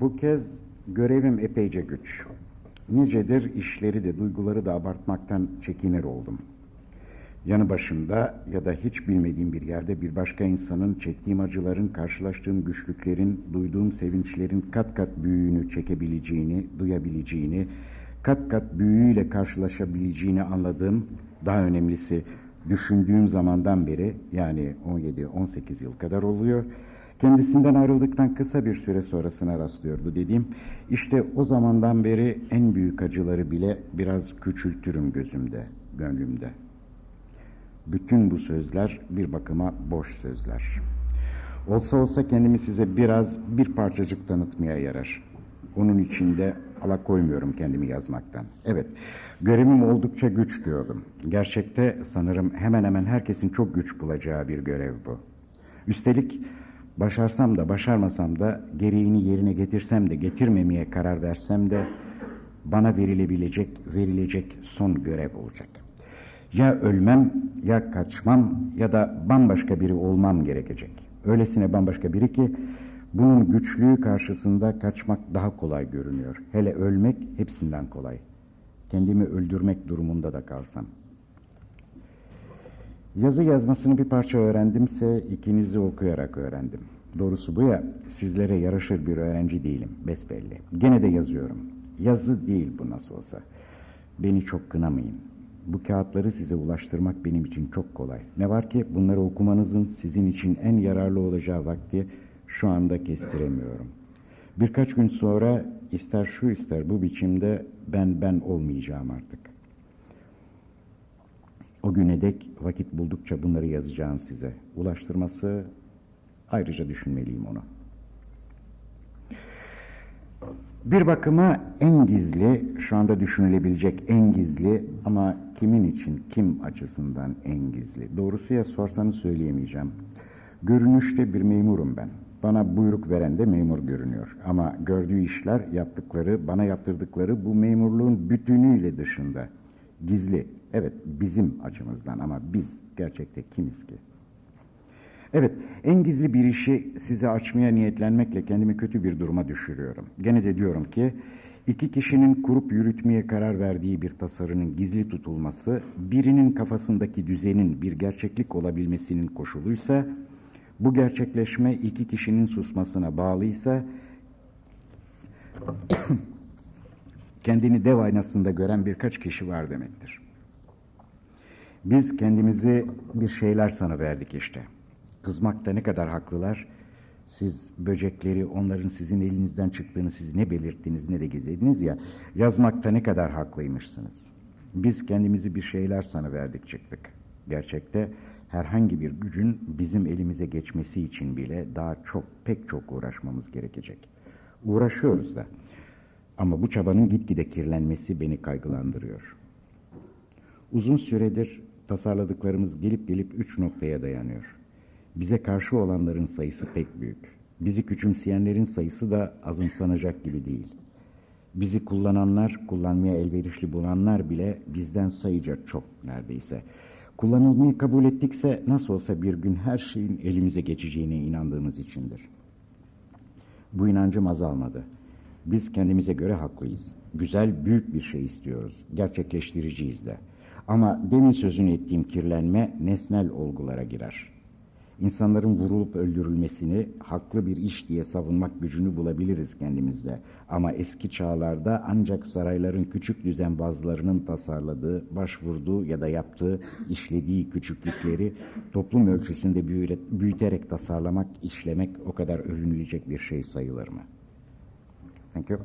Bu kez görevim epeyce güç. Nicedir işleri de duyguları da abartmaktan çekinir oldum. Yanı başımda ya da hiç bilmediğim bir yerde bir başka insanın çektiğim acıların, karşılaştığım güçlüklerin, duyduğum sevinçlerin kat kat büyüğünü çekebileceğini, duyabileceğini, kat kat büyüğüyle karşılaşabileceğini anladığım, daha önemlisi düşündüğüm zamandan beri yani 17-18 yıl kadar oluyor. Kendisinden ayrıldıktan kısa bir süre sonrasına rastlıyordu dediğim. İşte o zamandan beri en büyük acıları bile biraz küçültürüm gözümde, gönlümde. Bütün bu sözler bir bakıma boş sözler. Olsa olsa kendimi size biraz bir parçacık tanıtmaya yarar. Onun içinde alakoymuyorum kendimi yazmaktan. Evet, görevim oldukça güç diyordum. Gerçekte sanırım hemen hemen herkesin çok güç bulacağı bir görev bu. Üstelik başarsam da başarmasam da gereğini yerine getirsem de getirmemeye karar versem de bana verilebilecek, verilecek son görev olacak. Ya ölmem, ya kaçmam ya da bambaşka biri olmam gerekecek. Öylesine bambaşka biri ki bunun güçlüğü karşısında kaçmak daha kolay görünüyor. Hele ölmek hepsinden kolay. Kendimi öldürmek durumunda da kalsam. Yazı yazmasını bir parça öğrendimse ikinizi okuyarak öğrendim. Doğrusu bu ya sizlere yaraşır bir öğrenci değilim besbelli. Gene de yazıyorum. Yazı değil bu nasıl olsa. Beni çok kınamayın. Bu kağıtları size ulaştırmak benim için çok kolay. Ne var ki bunları okumanızın sizin için en yararlı olacağı vakti şu anda kestiremiyorum. Birkaç gün sonra ister şu ister bu biçimde ben ben olmayacağım artık. O güne dek vakit buldukça bunları yazacağım size. Ulaştırması ayrıca düşünmeliyim onu. Bir bakıma en gizli, şu anda düşünülebilecek en gizli ama kimin için, kim açısından en gizli? Doğrusuya sorsanız söyleyemeyeceğim. Görünüşte bir memurum ben. Bana buyruk veren de memur görünüyor. Ama gördüğü işler, yaptıkları, bana yaptırdıkları bu memurluğun bütünüyle dışında. Gizli. Evet, bizim açımızdan ama biz gerçekte kimiz ki? Evet, en gizli bir işi size açmaya niyetlenmekle kendimi kötü bir duruma düşürüyorum. Gene de diyorum ki, iki kişinin kurup yürütmeye karar verdiği bir tasarının gizli tutulması, birinin kafasındaki düzenin bir gerçeklik olabilmesinin koşuluysa, bu gerçekleşme iki kişinin susmasına bağlıysa, kendini dev aynasında gören birkaç kişi var demektir. Biz kendimizi bir şeyler sanıverdik işte. Kızmakta ne kadar haklılar. Siz böcekleri onların sizin elinizden çıktığını siz ne belirttiniz ne de gizlediniz ya. Yazmakta ne kadar haklıymışsınız. Biz kendimizi bir şeyler sanıverdik çıktık. Gerçekte herhangi bir gücün bizim elimize geçmesi için bile daha çok pek çok uğraşmamız gerekecek. Uğraşıyoruz da. Ama bu çabanın gitgide kirlenmesi beni kaygılandırıyor. Uzun süredir tasarladıklarımız gelip gelip üç noktaya dayanıyor. Bize karşı olanların sayısı pek büyük. Bizi küçümseyenlerin sayısı da azımsanacak gibi değil. Bizi kullananlar, kullanmaya elverişli bulanlar bile bizden sayıca çok neredeyse. Kullanılmayı kabul ettikse nasıl olsa bir gün her şeyin elimize geçeceğine inandığımız içindir. Bu inancım azalmadı. Biz kendimize göre haklıyız. Güzel, büyük bir şey istiyoruz. Gerçekleştireceğiz de. Ama demin sözünü ettiğim kirlenme nesnel olgulara girer. İnsanların vurulup öldürülmesini haklı bir iş diye savunmak gücünü bulabiliriz kendimizde. Ama eski çağlarda ancak sarayların küçük düzenbazlarının tasarladığı, başvurduğu ya da yaptığı, işlediği küçüklükleri toplum ölçüsünde büyüterek tasarlamak, işlemek o kadar övünülecek bir şey sayılır mı? Thank you.